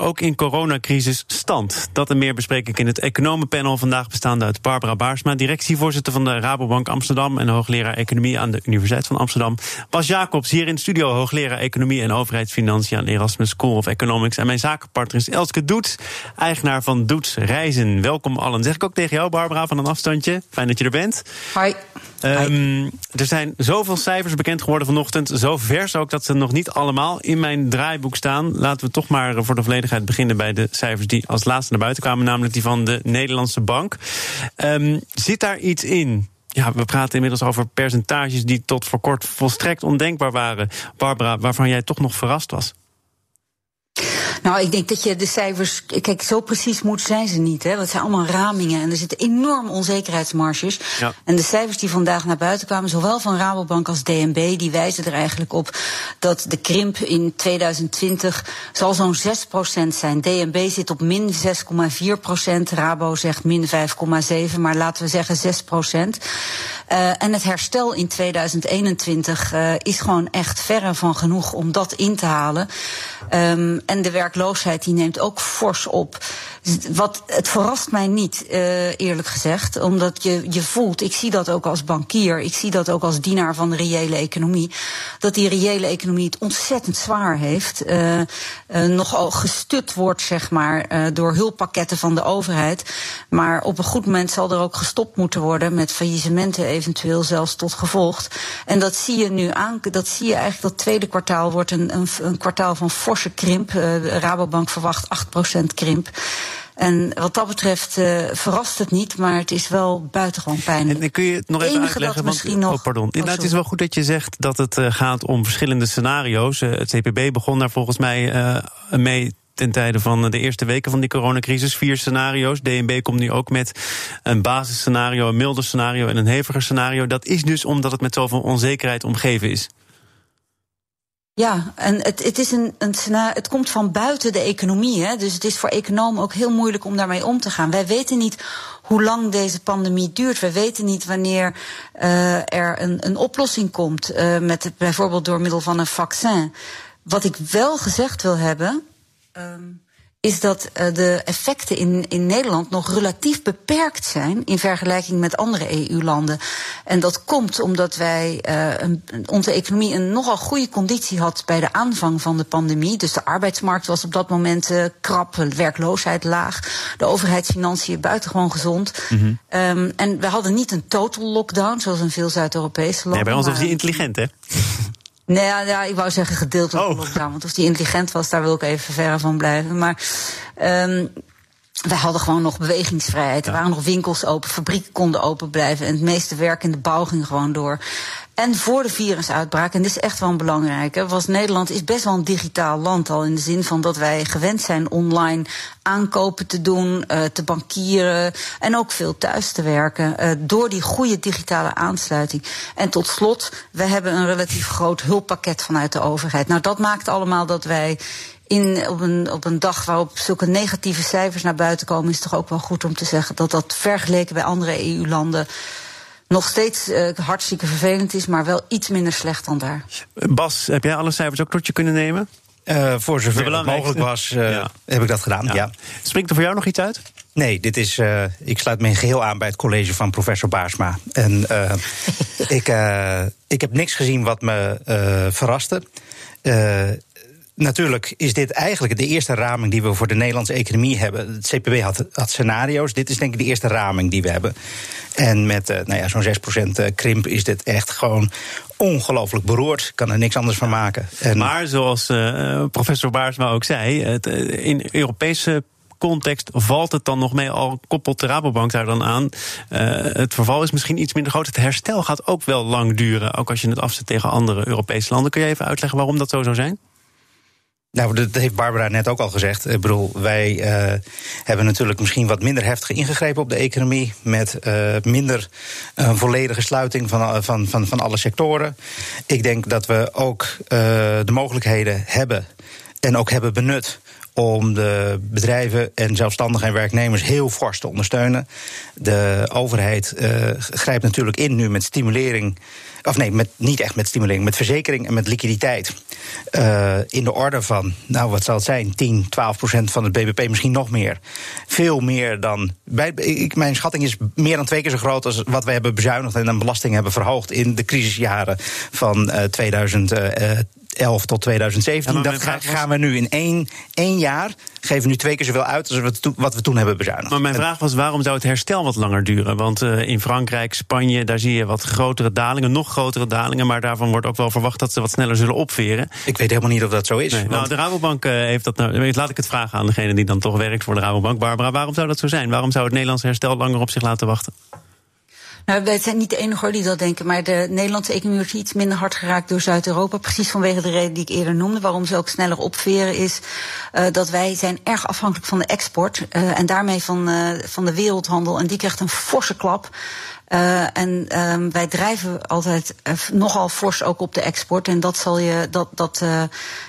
ook in coronacrisis stand. Dat en meer bespreek ik in het economenpanel vandaag bestaande uit Barbara Baarsma, directievoorzitter van de Rabobank Amsterdam en hoogleraar economie aan de Universiteit van Amsterdam. Bas Jacobs hier in de studio, hoogleraar economie en overheidsfinanciën aan Erasmus School of Economics. En mijn zakenpartner is Elske Doets, eigenaar van Doets Reizen. Welkom allen. Zeg ik ook tegen jou, Barbara, van een afstandje. Fijn dat je er bent. Hoi. Um, er zijn zoveel cijfers bekend geworden vanochtend. Zo vers ook dat ze nog niet allemaal in mijn draaiboek staan. Laten we toch maar voor de beginnen bij de cijfers die als laatste naar buiten kwamen, namelijk die van de Nederlandse bank. Um, zit daar iets in? Ja, we praten inmiddels over percentages die tot voor kort volstrekt ondenkbaar waren. Barbara, waarvan jij toch nog verrast was. Nou, ik denk dat je de cijfers. Kijk, zo precies moet zijn ze niet. Hè? Het zijn allemaal ramingen en er zitten enorm onzekerheidsmarges. Ja. En de cijfers die vandaag naar buiten kwamen, zowel van Rabobank als DNB, die wijzen er eigenlijk op dat de krimp in 2020 zal zo'n 6% zijn. DNB zit op min 6,4%. Rabo zegt min 5,7%, maar laten we zeggen 6%. Uh, en het herstel in 2021 uh, is gewoon echt verre van genoeg om dat in te halen. Um, en de werkloosheid die neemt ook fors op. Wat, het verrast mij niet, uh, eerlijk gezegd. Omdat je, je voelt, ik zie dat ook als bankier, ik zie dat ook als dienaar van de reële economie. Dat die reële economie het ontzettend zwaar heeft. Uh, uh, nogal gestut wordt, zeg maar, door hulppakketten van de overheid. Maar op een goed moment zal er ook gestopt moeten worden met faillissementen eventueel zelfs tot gevolg. En dat zie je nu aan, dat zie je eigenlijk, dat tweede kwartaal wordt een, een, een kwartaal van forse krimp. Rabobank verwacht 8% krimp. En wat dat betreft uh, verrast het niet, maar het is wel buitengewoon pijnlijk. En kun je het nog even uitleggen? Want, nog, oh, pardon. Oh, het is wel goed dat je zegt dat het uh, gaat om verschillende scenario's. Uh, het CPB begon daar volgens mij mee ten tijde van de eerste weken van die coronacrisis. Vier scenario's. DNB komt nu ook met een basisscenario, een milder scenario en een heviger scenario. Dat is dus omdat het met zoveel onzekerheid omgeven is. Ja, en het, het, is een, een, het komt van buiten de economie. Hè? Dus het is voor economen ook heel moeilijk om daarmee om te gaan. Wij weten niet hoe lang deze pandemie duurt. We weten niet wanneer uh, er een, een oplossing komt. Uh, met, bijvoorbeeld door middel van een vaccin. Wat ik wel gezegd wil hebben. Um, is dat uh, de effecten in, in Nederland nog relatief beperkt zijn in vergelijking met andere EU-landen. En dat komt omdat wij uh, een, onze economie een nogal goede conditie had bij de aanvang van de pandemie. Dus de arbeidsmarkt was op dat moment uh, krap, werkloosheid laag, de overheidsfinanciën buitengewoon gezond. Mm -hmm. um, en we hadden niet een total lockdown zoals in veel Zuid-Europese landen. Nee, bij ons was die intelligent, hè? Nee, ja, ja, ik wou zeggen gedeeltelijk oh. lockdown. Want of die intelligent was, daar wil ik even verre van blijven. Maar um, wij hadden gewoon nog bewegingsvrijheid. Er waren nog winkels open, fabrieken konden open blijven. En het meeste werk in de bouw ging gewoon door. En voor de virusuitbraak, en dit is echt wel een belangrijke, was Nederland is best wel een digitaal land al. In de zin van dat wij gewend zijn online aankopen te doen, uh, te bankieren en ook veel thuis te werken. Uh, door die goede digitale aansluiting. En tot slot, we hebben een relatief groot hulppakket vanuit de overheid. Nou, dat maakt allemaal dat wij in, op, een, op een dag waarop zulke negatieve cijfers naar buiten komen, is het toch ook wel goed om te zeggen dat dat vergeleken bij andere EU-landen nog steeds uh, hartstikke vervelend is, maar wel iets minder slecht dan daar. Bas, heb jij alle cijfers ook tot je kunnen nemen? Uh, voor zover het mogelijk was, uh, ja. heb ik dat gedaan. Ja. ja. Springt er voor jou nog iets uit? Nee, dit is, uh, ik sluit me geheel aan bij het college van professor Baarsma. En ik, ik heb niks gezien wat me verraste natuurlijk is dit eigenlijk de eerste raming die we voor de Nederlandse economie hebben. Het CPB had, had scenario's. Dit is denk ik de eerste raming die we hebben. En met uh, nou ja, zo'n 6% eh, krimp is dit echt gewoon ongelooflijk beroerd. Kan er niks anders van maken. En maar zoals uh, professor Baarsma ook zei, het, in Europese context valt het dan nog mee, al koppelt de Rabobank daar dan aan. Uh, het verval is misschien iets minder groot. Het herstel gaat ook wel lang duren, ook als je het afzet tegen andere Europese landen. Kun je even uitleggen waarom dat zo zou zijn? Nou, dat heeft Barbara net ook al gezegd. Ik bedoel, wij uh, hebben natuurlijk misschien wat minder heftig ingegrepen op de economie. Met uh, minder uh, volledige sluiting van, van, van, van alle sectoren. Ik denk dat we ook de mogelijkheden hebben en ook hebben benut om de bedrijven en zelfstandigen en werknemers heel fors te ondersteunen. De overheid uh, grijpt natuurlijk in nu met stimulering. Of nee, met, niet echt met stimulering, met verzekering en met liquiditeit. Uh, in de orde van, nou wat zal het zijn, 10, 12 procent van het BBP, misschien nog meer. Veel meer dan. Bij, ik, mijn schatting is meer dan twee keer zo groot als wat we hebben bezuinigd en een belasting hebben verhoogd in de crisisjaren van uh, 2000. 2011 tot 2017. Ja, dat gaan we nu in één, één jaar. Geven nu twee keer zoveel uit als wat we toen hebben bezuinigd. Maar mijn vraag was: waarom zou het herstel wat langer duren? Want uh, in Frankrijk, Spanje, daar zie je wat grotere dalingen, nog grotere dalingen. Maar daarvan wordt ook wel verwacht dat ze wat sneller zullen opveren. Ik weet helemaal niet of dat zo is. Nee, nou, de Rabobank uh, heeft dat. Nou, laat ik het vragen aan degene die dan toch werkt voor de Rabobank. Barbara, waarom zou dat zo zijn? Waarom zou het Nederlands herstel langer op zich laten wachten? Nou, wij zijn niet de enige die dat denken. Maar de Nederlandse economie wordt iets minder hard geraakt door Zuid-Europa. Precies vanwege de reden die ik eerder noemde. Waarom ze ook sneller opveren is uh, dat wij zijn erg afhankelijk van de export. Uh, en daarmee van, uh, van de wereldhandel. En die krijgt een forse klap. Uh, en um, wij drijven altijd uh, nogal fors ook op de export. En dat zal je, dat, dat,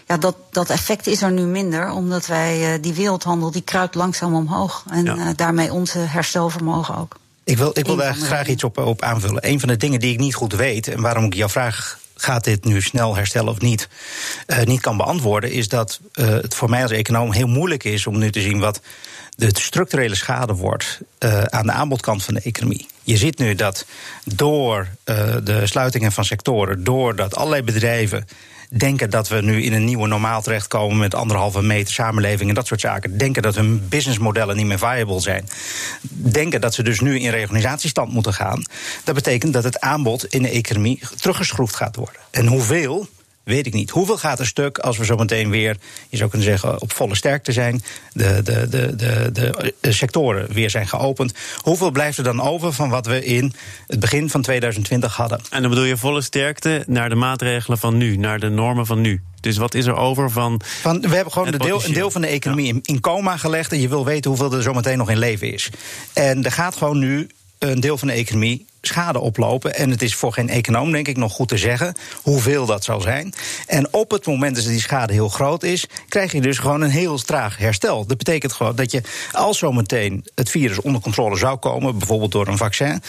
ja, dat, dat effect is er nu minder. Omdat wij die wereldhandel die kruipt langzaam omhoog. En ja. daarmee onze herstelvermogen ook. Ik wil, ik wil daar graag iets op, op aanvullen. Een van de dingen die ik niet goed weet en waarom ik jouw vraag gaat dit nu snel herstellen of niet, uh, niet kan beantwoorden, is dat uh, het voor mij als econoom heel moeilijk is om nu te zien wat de structurele schade wordt uh, aan de aanbodkant van de economie. Je ziet nu dat door de sluitingen van sectoren, doordat allerlei bedrijven denken dat we nu in een nieuwe normaal terechtkomen met anderhalve meter samenleving en dat soort zaken. Denken dat hun businessmodellen niet meer viable zijn. Denken dat ze dus nu in reorganisatiestand moeten gaan. Dat betekent dat het aanbod in de economie teruggeschroefd gaat worden. En hoeveel? Weet ik niet. Hoeveel gaat er stuk als we zometeen weer, je zou kunnen zeggen, op volle sterkte zijn, de, de, de, de, de sectoren weer zijn geopend? Hoeveel blijft er dan over van wat we in het begin van 2020 hadden? En dan bedoel je volle sterkte naar de maatregelen van nu, naar de normen van nu? Dus wat is er over van. van we hebben gewoon deel, een deel van de economie in, in coma gelegd. En je wil weten hoeveel er zometeen nog in leven is. En er gaat gewoon nu een deel van de economie schade oplopen. En het is voor geen econoom, denk ik, nog goed te zeggen hoeveel dat zal zijn. En op het moment dat die schade heel groot is, krijg je dus gewoon een heel traag herstel. Dat betekent gewoon dat je, als zometeen het virus onder controle zou komen, bijvoorbeeld door een vaccin,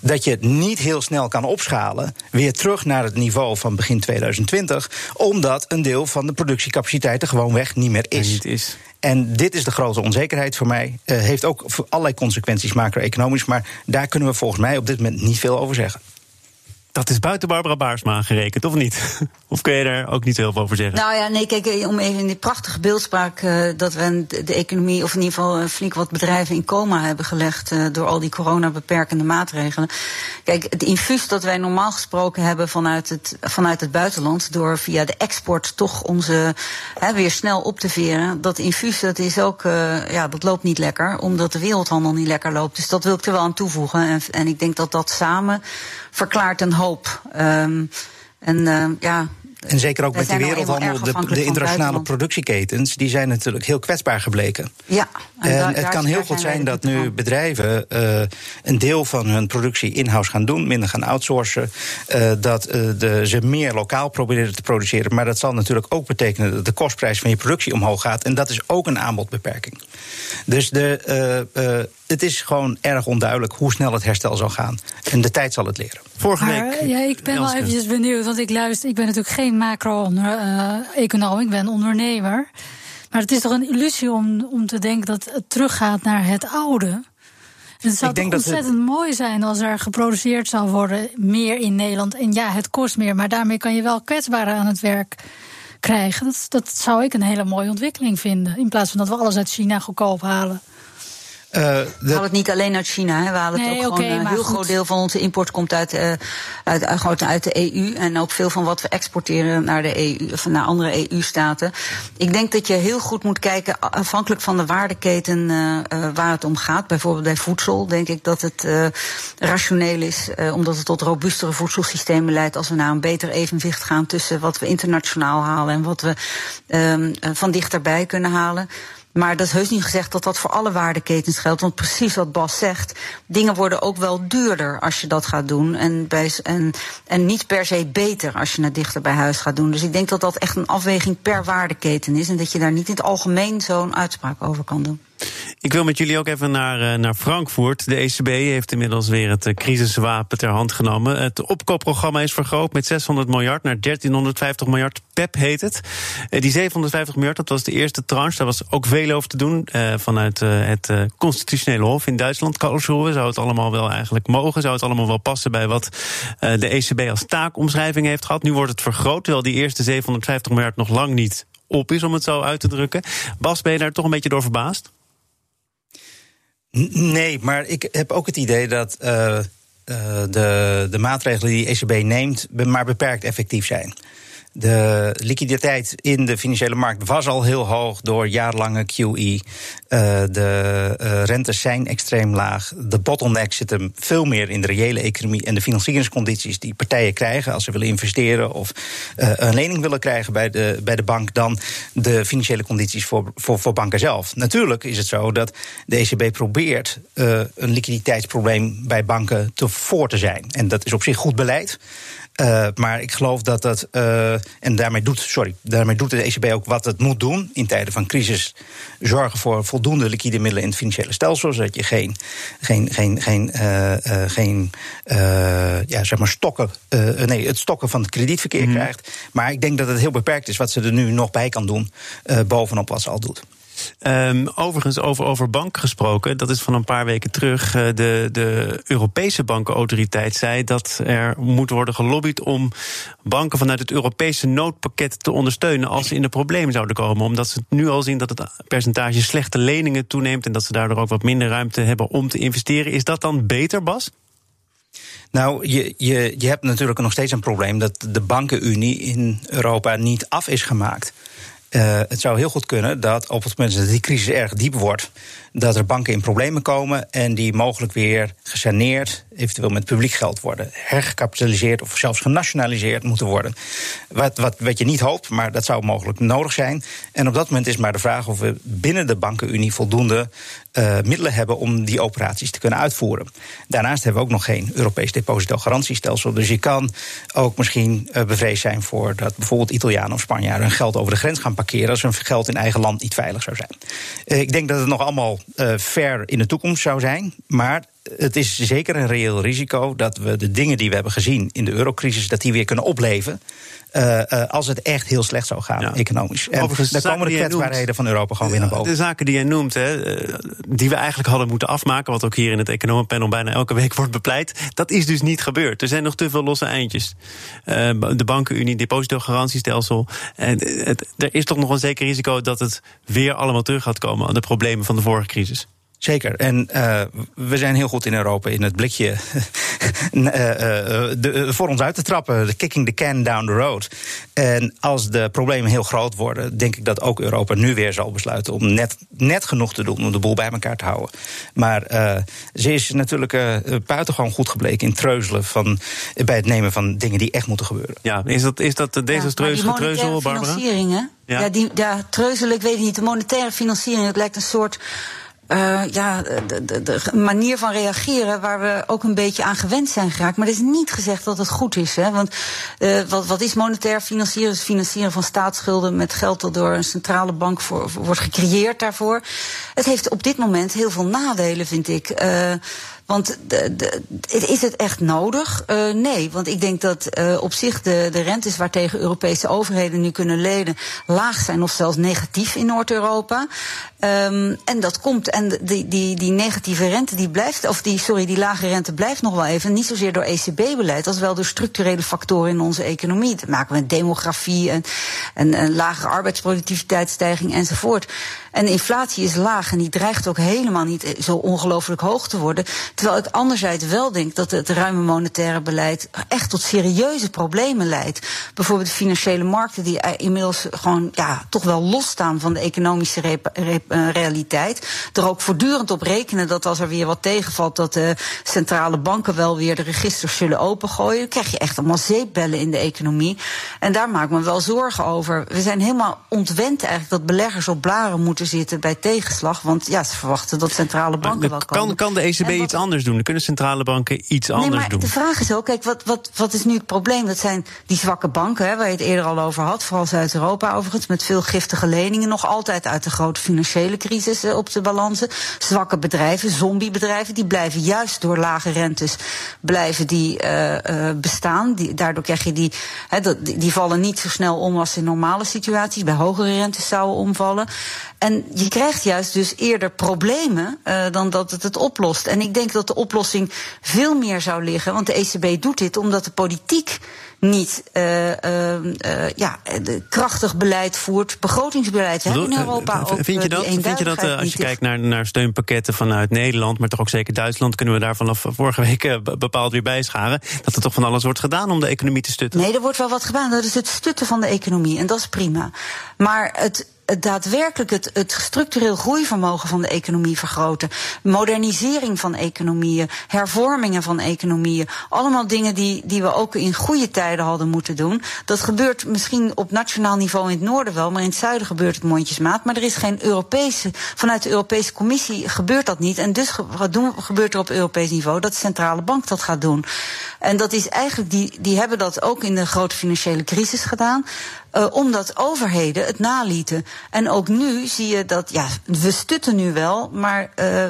dat je het niet heel snel kan opschalen, weer terug naar het niveau van begin 2020, omdat een deel van de productiecapaciteit er gewoon weg niet meer is. En dit is de grote onzekerheid voor mij. Uh, heeft ook allerlei consequenties macro-economisch. Maar daar kunnen we volgens mij op dit moment niet veel over zeggen. Dat is buiten Barbara Baarsma gerekend, of niet? Of kun je daar ook niet heel veel over zeggen? Nou ja, nee, kijk, eh, om even in die prachtige beeldspraak uh, dat we de economie, of in ieder geval flink wat bedrijven in coma hebben gelegd door al die coronabeperkende maatregelen. Kijk, het infuus dat wij normaal gesproken hebben vanuit het, vanuit het buitenland, door via de export toch onze hè, weer snel op te veren, dat infuus dat is ook, ja, dat loopt niet lekker, omdat de wereldhandel niet lekker loopt. Dus dat wil ik er wel aan toevoegen. En, en ik denk dat dat samen verklaart een hoop. Um, en uh, ja, en zeker ook met die wereldhandel, de, de internationale productieketens, die zijn natuurlijk heel kwetsbaar gebleken. Ja, en, en het kan heel goed zijn dat nu bedrijven uh, een deel van hun productie in-house gaan doen, minder gaan outsourcen. Uh, dat uh, de, ze meer lokaal proberen te produceren. Maar dat zal natuurlijk ook betekenen dat de kostprijs van je productie omhoog gaat. En dat is ook een aanbodbeperking. Dus de, het is gewoon erg onduidelijk hoe snel het herstel zal gaan. En de tijd zal het leren. Vorige week. ja, ik ben wel eventjes benieuwd, want ik luister. Ik ben natuurlijk geen macro-econoom, ik ben ondernemer. Maar het is toch een illusie om, om te denken dat het teruggaat naar het oude. Het zou toch ontzettend mooi zijn als er geproduceerd zou worden meer in Nederland. En ja, het kost meer, maar daarmee kan je wel kwetsbaren aan het werk krijgen. Dat, dat zou ik een hele mooie ontwikkeling vinden. In plaats van dat we alles uit China goedkoop halen. Uh, we halen het niet alleen uit China. Hè. We halen het ook gewoon. Een heel groot deel van onze import komt uit, uh, uit, uit, uit, de EU. En ook veel van wat we exporteren naar, de EU, of naar andere EU-staten. Ik denk dat je heel goed moet kijken, afhankelijk van de waardeketen uh, waar het om gaat. Bijvoorbeeld bij voedsel denk ik dat het rationeel is, omdat het tot robuustere voedselsystemen leidt als we naar een beter evenwicht gaan tussen wat we internationaal halen en wat we ehm, van dichterbij kunnen halen. Maar dat is heus niet gezegd dat dat voor alle waardeketens geldt. Want precies wat Bas zegt, dingen worden ook wel duurder als je dat gaat doen. En, bij, en, en niet per se beter als je het dichter bij huis gaat doen. Dus ik denk dat dat echt een afweging per waardeketen is. En dat je daar niet in het algemeen zo'n uitspraak over kan doen. Ik wil met jullie ook even naar, eh, naar Frankfurt. De ECB heeft inmiddels weer het eh, crisiswapen ter hand genomen. Het opkoopprogramma is vergroot met 600 miljard naar 1350 miljard. PEP heet het. Eh, die 750 miljard, dat was de eerste tranche. Daar was ook veel over te doen vanuit het constitutionele hof in Duitsland. Karlsruhe zou het allemaal wel eigenlijk mogen. Zou het allemaal wel passen bij wat de ECB als taakomschrijving heeft gehad. Nu wordt het vergroot, terwijl die eerste 750 miljard nog lang niet op is, om het zo uit te drukken. Bas, ben je daar toch een beetje door verbaasd? Nee, maar ik heb ook het idee dat uh, de, de maatregelen die ECB neemt, maar beperkt effectief zijn. De liquiditeit in de financiële markt was al heel hoog door jarenlange QE. Uh, de uh, rentes zijn extreem laag. De bottleneck zit hem veel meer in de reële economie en de financieringscondities die partijen krijgen als ze willen investeren of uh, een lening willen krijgen bij de, bij de bank dan de financiële condities voor, voor, voor banken zelf. Natuurlijk is het zo dat de ECB probeert een liquiditeitsprobleem bij banken te voor te zijn. En dat is op zich goed beleid. Uh, maar ik geloof dat dat. Uh, en daarmee doet, sorry, daarmee doet de ECB ook wat het moet doen in tijden van crisis. Zorgen voor voldoende liquide middelen in het financiële stelsel. Zodat je geen, geen, geen, geen, uh, geen ja, zeg maar stokken. nee, het stokken van het kredietverkeer mm. krijgt. Maar ik denk dat het heel beperkt is wat ze er nu nog bij kan doen. bovenop wat ze al doet. Um, overigens, over, over bank gesproken, dat is van een paar weken terug. Uh, de, de Europese bankenautoriteit zei dat er moet worden gelobbyd om banken vanuit het Europese noodpakket te ondersteunen als ze in de problemen zouden komen. Omdat ze nu al zien dat het percentage slechte leningen toeneemt en dat ze daardoor ook wat minder ruimte hebben om te investeren. Is dat dan beter, Bas? Nou, je, je, je hebt natuurlijk nog steeds een probleem dat de bankenunie in Europa niet af is gemaakt. Uh, het zou heel goed kunnen dat op het moment dat die crisis erg diep wordt, dat er banken in problemen komen en die mogelijk weer gesaneerd, eventueel met publiek geld worden, hergekapitaliseerd of zelfs genationaliseerd moeten worden. Wat, wat, wat je niet hoopt, maar dat zou mogelijk nodig zijn. En op dat moment is maar de vraag of we binnen de bankenunie voldoende uh, middelen hebben om die operaties te kunnen uitvoeren. Daarnaast hebben we ook nog geen Europees depositogarantiestelsel. Dus je kan ook misschien uh, bevreesd zijn voor dat bijvoorbeeld Italianen of Spanjaarden hun geld over de grens gaan parkeren als hun geld in eigen land niet veilig zou zijn. Uh, ik denk dat het nog allemaal ver in de toekomst zou zijn. Maar het is zeker een reëel risico dat we de dingen die we hebben gezien in de eurocrisis, dat die weer kunnen opleven. Uh, uh, als het echt heel slecht zou gaan, ja. economisch. En dan komen de kwetsbaarheden van Europa gewoon weer naar boven. De zaken die jij noemt, hè, die we eigenlijk hadden moeten afmaken, wat ook hier in het economenpanel bijna elke week wordt bepleit, dat is dus niet gebeurd. Er zijn nog te veel losse eindjes. Uh, de bankenunie, depositogarantiestelsel. En er is toch nog een zeker risico dat het weer allemaal terug gaat komen aan de problemen van de vorige crisis. Zeker. En uh, we zijn heel goed in Europa in het blikje uh, de, voor ons uit te trappen. De kicking the can down the road. En als de problemen heel groot worden, denk ik dat ook Europa nu weer zal besluiten om net, net genoeg te doen om de boel bij elkaar te houden. Maar ze is natuurlijk buitengewoon goed gebleken in treuzelen van, bij het nemen van dingen die echt moeten gebeuren. Ja, is dat, is dat desastreuze ja, getreuzel, Barbara? Financiering, hè? Ja. ja, die, ja, treuzel, ik weet het niet. De monetaire financiering, het lijkt een soort uh, ja, de, manier van reageren waar we ook een beetje aan gewend zijn geraakt. Maar het is niet gezegd dat het goed is. Hè? Want uh, wat, wat is monetair financieren? Het financieren van staatsschulden met geld dat door een centrale bank wordt gecreëerd daarvoor. Het heeft op dit moment heel veel nadelen, vind ik. Uh, want de, de, is het echt nodig? Uh, nee, want ik denk dat uh, op zich de, de rentes waartegen Europese overheden nu kunnen lenen laag zijn of zelfs negatief in Noord-Europa. Um, en dat komt, en die, die, die negatieve rente die blijft, of die, sorry, die lage rente blijft nog wel even. Niet zozeer door ECB-beleid, als wel door structurele factoren in onze economie. Te maken met demografie en, en, en lagere arbeidsproductiviteitsstijging enzovoort. En inflatie is laag en die dreigt ook helemaal niet zo ongelooflijk hoog te worden. Terwijl ik anderzijds wel denk dat het ruime monetaire beleid echt tot serieuze problemen leidt. Bijvoorbeeld de financiële markten die inmiddels gewoon ja, toch wel losstaan van de economische eh, realiteit. Er ook voortdurend op rekenen dat als er weer wat tegenvalt, dat de centrale banken wel weer de registers zullen opengooien. Dan krijg je echt allemaal zeepbellen in de economie. En daar maak ik me wel zorgen over. We zijn helemaal ontwend eigenlijk dat beleggers op blaren moeten zitten bij tegenslag. Want ja, ze verwachten dat centrale banken wel komen. Kan, kan de ECB iets anders doen? Kunnen centrale banken iets anders nee, maar doen? De vraag is ook, kijk, wat, wat, wat is nu het probleem? Dat zijn die zwakke banken, hè, waar je het eerder al over had. Vooral Zuid-Europa overigens, met veel giftige leningen. Nog altijd uit de grote financiële crisis eh, op de balansen. Zwakke bedrijven, zombiebedrijven, die blijven juist door lage rentes blijven die, uh, uh, bestaan. Die, daardoor krijg je die, he, die, die vallen niet zo snel om als in normale situaties. Bij hogere rentes zouden omvallen. En je krijgt juist dus eerder problemen uh, dan dat het het oplost. En ik denk dat de oplossing veel meer zou liggen. Want de ECB doet dit omdat de politiek niet uh, uh, ja, krachtig beleid voert, begrotingsbeleid. We hebben in Europa ook. Vind je dat, vind je dat als je kijkt naar, naar steunpakketten vanuit Nederland, maar toch ook zeker Duitsland, kunnen we daar vanaf vorige week bepaald weer bijscharen, dat er toch van alles wordt gedaan om de economie te stutten? Nee, er wordt wel wat gedaan. Dat is het stutten van de economie en dat is prima. Maar het daadwerkelijk het, het structureel groeivermogen van de economie vergroten. Modernisering van economieën, hervormingen van economieën. Allemaal dingen die, die we ook in goede tijden hadden moeten doen. Dat gebeurt misschien op nationaal niveau in het noorden wel, maar in het zuiden gebeurt het mondjesmaat. Maar er is geen Europese, vanuit de Europese Commissie gebeurt dat niet. En dus gebeurt er op Europees niveau dat de centrale bank dat gaat doen. En dat is eigenlijk, die, die hebben dat ook in de grote financiële crisis gedaan. Uh, omdat overheden het nalieten. En ook nu zie je dat, ja, we stutten nu wel, maar uh,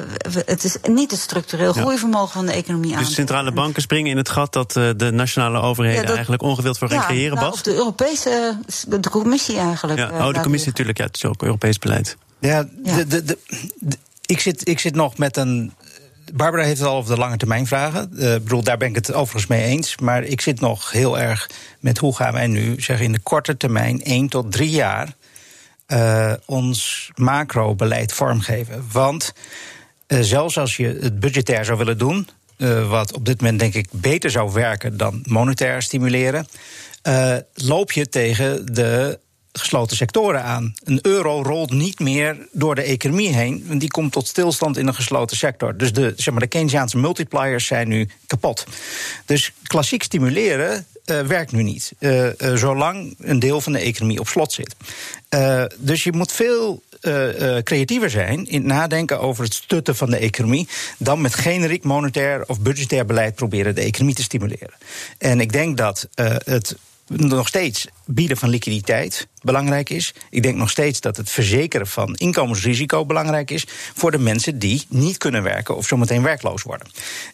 het is niet het structureel groeivermogen van de economie aan. Dus centrale banken springen in het gat dat uh, de nationale overheden ja, dat, eigenlijk ongewild voor gaan ja, creëren, nou, Of de Europese, de commissie eigenlijk. Ja, oh, de commissie natuurlijk, ja, het is ook Europees beleid. Ja, de, de, de, ik, zit, ik zit nog met een Barbara heeft het al over de lange termijn vragen. Uh, bedoel, daar ben ik het overigens mee eens. Maar ik zit nog heel erg met hoe gaan wij nu, zeg in de korte termijn, één tot drie jaar, uh, ons macrobeleid vormgeven. Want uh, zelfs als je het budgetair zou willen doen, wat op dit moment denk ik beter zou werken dan monetair stimuleren, loop je tegen de gesloten sectoren aan. Een euro rolt niet meer door de economie heen, want die komt tot stilstand in een gesloten sector. Dus de, zeg maar, de Keynesiaanse multipliers zijn nu kapot. Dus klassiek stimuleren uh, werkt nu niet, uh, uh, zolang een deel van de economie op slot zit. dus je moet veel creatiever zijn in het nadenken over het stutten van de economie, dan met generiek monetair of budgetair beleid proberen de economie te stimuleren. En ik denk dat het nog steeds bieden van liquiditeit belangrijk is. Ik denk nog steeds dat het verzekeren van inkomensrisico belangrijk is voor de mensen die niet kunnen werken of zometeen werkloos worden.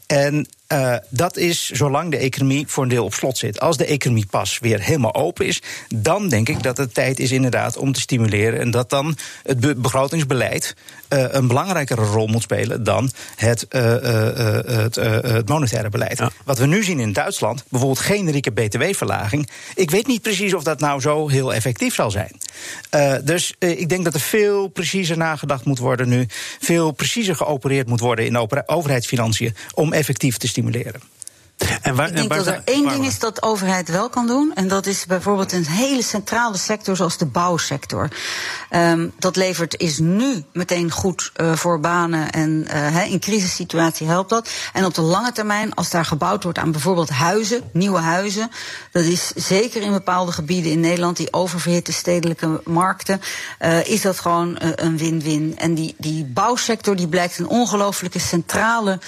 En uh, dat is zolang de economie voor een deel op slot zit. Als de economie pas weer helemaal open is, dan denk ik dat het tijd is inderdaad om te stimuleren. En dat dan het begrotingsbeleid uh, een belangrijkere rol moet spelen dan het, uh, het, het monetaire beleid. Wat we nu zien in Duitsland, bijvoorbeeld generieke btw-verlaging. Ik weet niet precies of dat nou zo heel effectief zal zijn. dus ik denk dat er veel preciezer nagedacht moet worden nu. Veel preciezer geopereerd moet worden in overheidsfinanciën om effectief te stimuleren. En waar, ik denk dat er één ding is dat de overheid wel kan doen. En dat is bijvoorbeeld een hele centrale sector zoals de bouwsector. Um, dat levert is nu meteen goed uh, voor banen. En uh, in crisissituatie helpt dat. En op de lange termijn, als daar gebouwd wordt aan bijvoorbeeld huizen, nieuwe huizen. Dat is zeker in bepaalde gebieden in Nederland, die oververhitte stedelijke markten. Uh, is dat gewoon een win-win. En die, die bouwsector die blijkt een ongelooflijke centrale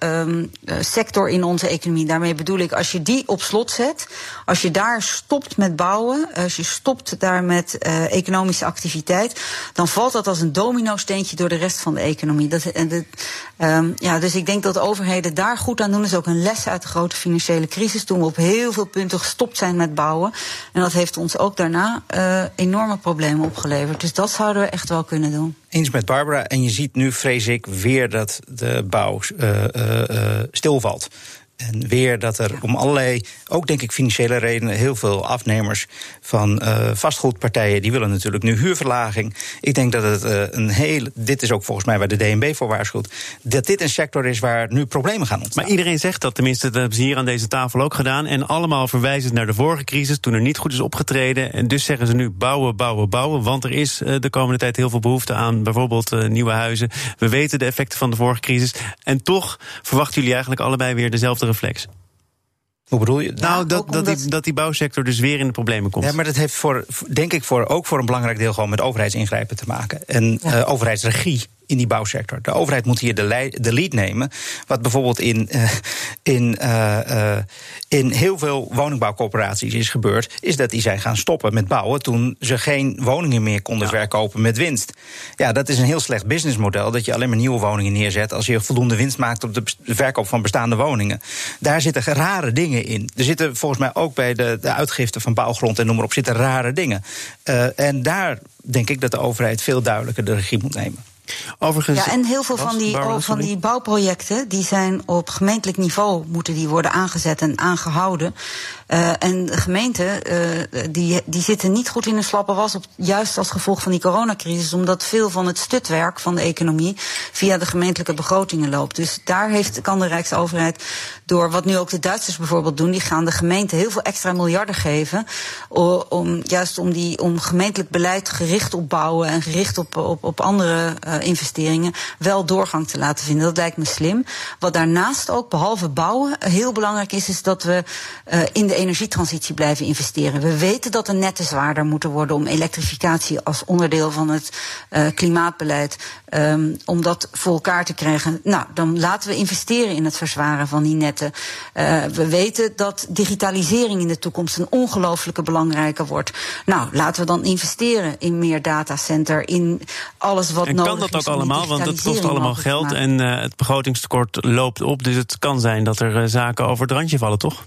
um, sector in economie. Daarmee bedoel ik, als je die op slot zet, als je daar stopt met bouwen, als je stopt daar met uh, economische activiteit, dan valt dat als een domino-steentje door de rest van de economie. Dat, en de, um, ja, dus ik denk dat de overheden daar goed aan doen. Dat is ook een les uit de grote financiële crisis, toen we op heel veel punten gestopt zijn met bouwen. En dat heeft ons ook daarna uh, enorme problemen opgeleverd. Dus dat zouden we echt wel kunnen doen. eens met Barbara. En je ziet nu, vrees ik, weer dat de bouw uh, stilvalt. En weer dat er om allerlei, ook denk ik financiële redenen, heel veel afnemers van uh, vastgoedpartijen, die willen natuurlijk nu huurverlaging. Ik denk dat het uh, een heel, dit is ook volgens mij waar de DNB voor waarschuwt, dat dit een sector is waar nu problemen gaan ontstaan. Maar iedereen zegt dat, tenminste, dat hebben ze hier aan deze tafel ook gedaan. En allemaal verwijzen naar de vorige crisis, toen er niet goed is opgetreden. En dus zeggen ze nu bouwen, bouwen, bouwen. Want er is uh, de komende tijd heel veel behoefte aan bijvoorbeeld nieuwe huizen. We weten de effecten van de vorige crisis. En toch verwachten jullie eigenlijk allebei weer dezelfde reflex. Hoe bedoel je? Nou, dat, dat, die, dat die bouwsector dus weer in de problemen komt. Ja, maar dat heeft voor, denk ik voor, ook voor een belangrijk deel gewoon met overheidsingrijpen te maken. En ja. uh, overheidsregie in die bouwsector. De overheid moet hier de, de lead nemen. Wat bijvoorbeeld in, uh, in, uh, uh, in heel veel woningbouwcorporaties is gebeurd, is dat die zijn gaan stoppen met bouwen toen ze geen woningen meer konden ja. verkopen met winst. Ja, dat is een heel slecht businessmodel. Dat je alleen maar nieuwe woningen neerzet als je voldoende winst maakt op de verkoop van bestaande woningen. Daar zitten rare dingen in. Er zitten volgens mij ook bij de, de uitgifte van bouwgrond en noem maar op, zitten rare dingen. en daar denk ik dat de overheid veel duidelijker de regie moet nemen. Overigens, ja, en heel veel van die, van die bouwprojecten die zijn op gemeentelijk niveau moeten die worden aangezet en aangehouden. Uh, en de gemeenten uh, die, die zitten niet goed in een slappe was, op, juist als gevolg van die coronacrisis, omdat veel van het stutwerk van de economie via de gemeentelijke begrotingen loopt. Dus daar heeft, kan de Rijksoverheid door wat nu ook de Duitsers bijvoorbeeld doen, die gaan de gemeente heel veel extra miljarden geven, om, juist om, die, om gemeentelijk beleid gericht op bouwen en gericht op, op, op andere uh, investeringen wel doorgang te laten vinden. Dat lijkt me slim. Wat daarnaast ook, behalve bouwen, heel belangrijk is, is dat we uh, in de energietransitie blijven investeren. We weten dat de netten zwaarder moeten worden om elektrificatie als onderdeel van het klimaatbeleid, um, om dat voor elkaar te krijgen. Nou, dan laten we investeren in het verzwaren van die netten. Uh, we weten dat digitalisering in de toekomst een ongelooflijke belangrijke wordt. Nou, laten we dan investeren in meer datacenter, in alles wat en nodig kan dat ook allemaal? Want het kost allemaal geld en uh, het begrotingstekort loopt op. Dus het kan zijn dat er uh, zaken over het randje vallen, toch?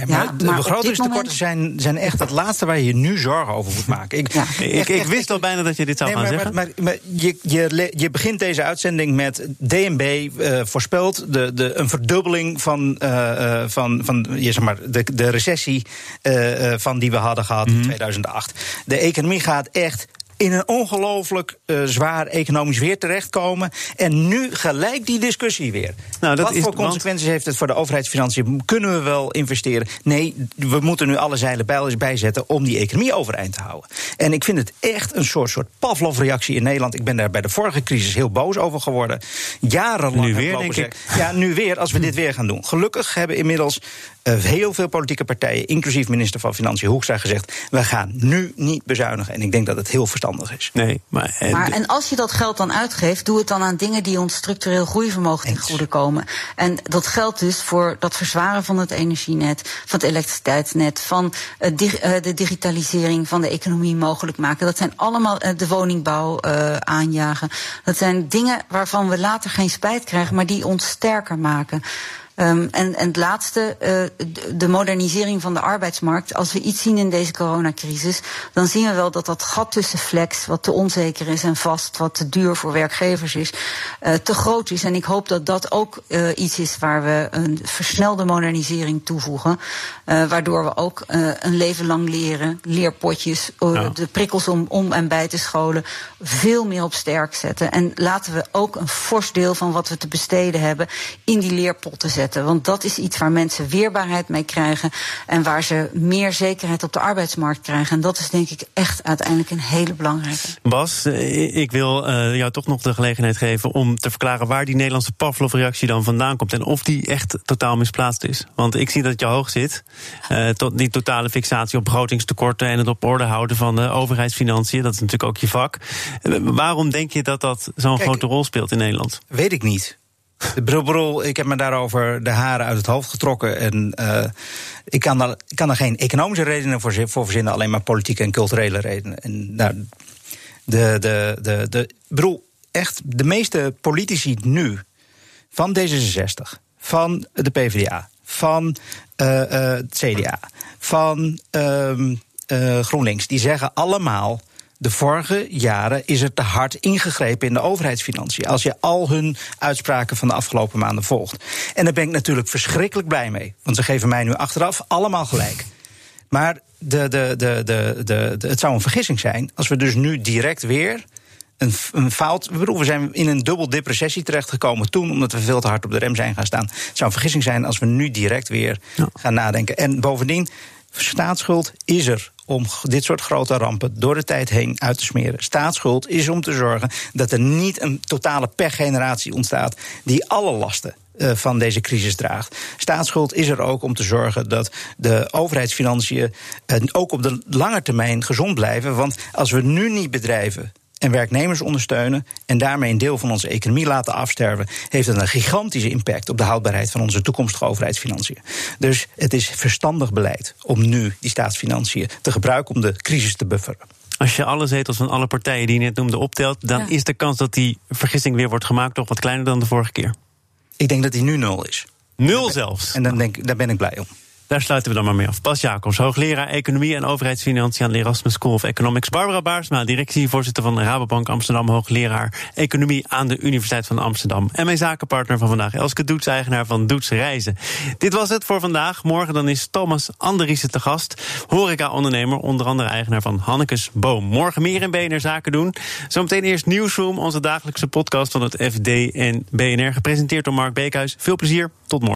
Ja, maar, ja, de begrotingstekorten moment... zijn, zijn echt het laatste waar je je nu zorgen over moet maken. Ik, ja. ik, ik, wist al bijna dat je dit zou nee, gaan maar, zeggen. Maar, maar, je, je, je begint deze uitzending met DNB uh, voorspelt de, de, een verdubbeling van, uh, van, van je, zeg maar, de, de recessie uh, van die we hadden gehad mm -hmm. in 2008. De economie gaat echt in een ongelooflijk uh, zwaar economisch weer terechtkomen. En nu gelijk die discussie weer. Nou, dat Wat is, voor consequenties want... heeft het voor de overheidsfinanciën? Kunnen we wel investeren? Nee, we moeten nu alle zeilen bijzetten om die economie overeind te houden. En ik vind het echt een soort, soort Pavlov-reactie in Nederland. Ik ben daar bij de vorige crisis heel boos over geworden. Jarenlang. Nu weer, denk ik. Ja, nu weer, als we dit weer gaan doen. Gelukkig hebben inmiddels uh, heel veel politieke partijen, inclusief minister van Financiën Hoekstra, gezegd: we gaan nu niet bezuinigen. En ik denk dat het heel verstandig is. Nee, maar, en, maar en als je dat geld dan uitgeeft, doe het dan aan dingen die ons structureel groeivermogen ten goede komen. En dat geldt dus voor dat verzwaren van het energienet, van het elektriciteitsnet, van uh, di uh, de digitalisering van de economie mogelijk maken. Dat zijn allemaal uh, de woningbouw aanjagen. Dat zijn dingen waarvan we later geen spijt krijgen, maar die ons sterker maken. Um, en, en het laatste, uh, de modernisering van de arbeidsmarkt. Als we iets zien in deze coronacrisis, dan zien we wel dat dat gat tussen flex, wat te onzeker is, en vast, wat te duur voor werkgevers is, uh, te groot is. En ik hoop dat dat ook uh, iets is waar we een versnelde modernisering toevoegen. waardoor we ook een leven lang leren, leerpotjes, ja. de prikkels om, om en bij te scholen, veel meer op sterk zetten. En laten we ook een fors deel van wat we te besteden hebben in die leerpotten zetten zetten. Want dat is iets waar mensen weerbaarheid mee krijgen. En waar ze meer zekerheid op de arbeidsmarkt krijgen. En dat is denk ik echt uiteindelijk een hele belangrijke. Bas, eh, ik wil uh, jou toch nog de gelegenheid geven om te verklaren waar die Nederlandse Pavlov-reactie dan vandaan komt. En of die echt totaal misplaatst is. Want ik zie dat het je hoog zit. Uh, tot die totale fixatie op begrotingstekorten en het op orde houden van de overheidsfinanciën. Dat is natuurlijk ook je vak. Uh, waarom denk je dat dat zo'n grote rol speelt in Nederland? Weet ik niet. Bril, ik heb me daarover de haren uit het hoofd getrokken. En uh, ik, kan daar, kan geen economische redenen voor, verzinnen, alleen maar politieke en culturele redenen. En nou, de, de, de, de, bedoel, echt, de meeste politici nu van D66, van de PvdA, van uh, uh, het CDA, van uh, GroenLinks, die zeggen allemaal de vorige jaren is er te hard ingegrepen in de overheidsfinanciën. Als je al hun uitspraken van de afgelopen maanden volgt. En daar ben ik natuurlijk verschrikkelijk blij mee. Want ze geven mij nu achteraf allemaal gelijk. Maar de, de, de, de, de, het zou een vergissing zijn als we dus nu direct weer een, een fout. We, bedoel, we zijn in een dubbel depressie terechtgekomen toen, omdat we veel te hard op de rem zijn gaan staan. Het zou een vergissing zijn als we nu direct weer gaan nadenken. En bovendien, staatsschuld is er om dit soort grote rampen door de tijd heen uit te smeren. Staatsschuld is om te zorgen dat er niet een totale pechgeneratie ontstaat die alle lasten eh, van deze crisis draagt. Staatsschuld is er ook om te zorgen dat de overheidsfinanciën uh, ook op de lange termijn gezond blijven. Want als we nu niet bedrijven en werknemers ondersteunen en daarmee een deel van onze economie laten afsterven, heeft dat een gigantische impact op de houdbaarheid van onze toekomstige overheidsfinanciën. Dus het is verstandig beleid om nu die staatsfinanciën te gebruiken om de crisis te bufferen. Als je alle zetels van alle partijen die je net noemde optelt, dan is de kans dat die vergissing weer wordt gemaakt toch wat kleiner dan de vorige keer. Ik denk dat die nu nul is. Nul zelfs. En dan denk, daar ben ik blij om. Daar sluiten we dan maar mee af. Bas Jacobs, hoogleraar Economie en Overheidsfinanciën aan de Erasmus School of Economics. Barbara Baarsma, directievoorzitter van de Rabobank Amsterdam, hoogleraar Economie aan de Universiteit van Amsterdam. En mijn zakenpartner van vandaag, Elske Doets, eigenaar van Doets Reizen. Dit was het voor vandaag. Morgen dan is Thomas Andriessen te gast, horeca-ondernemer, onder andere eigenaar van Hannekes Boom. Morgen meer in BNR Zaken doen. Zometeen eerst Nieuwsroom, onze dagelijkse podcast van het FD en BNR, gepresenteerd door Mark Beekhuis. Veel plezier, tot morgen.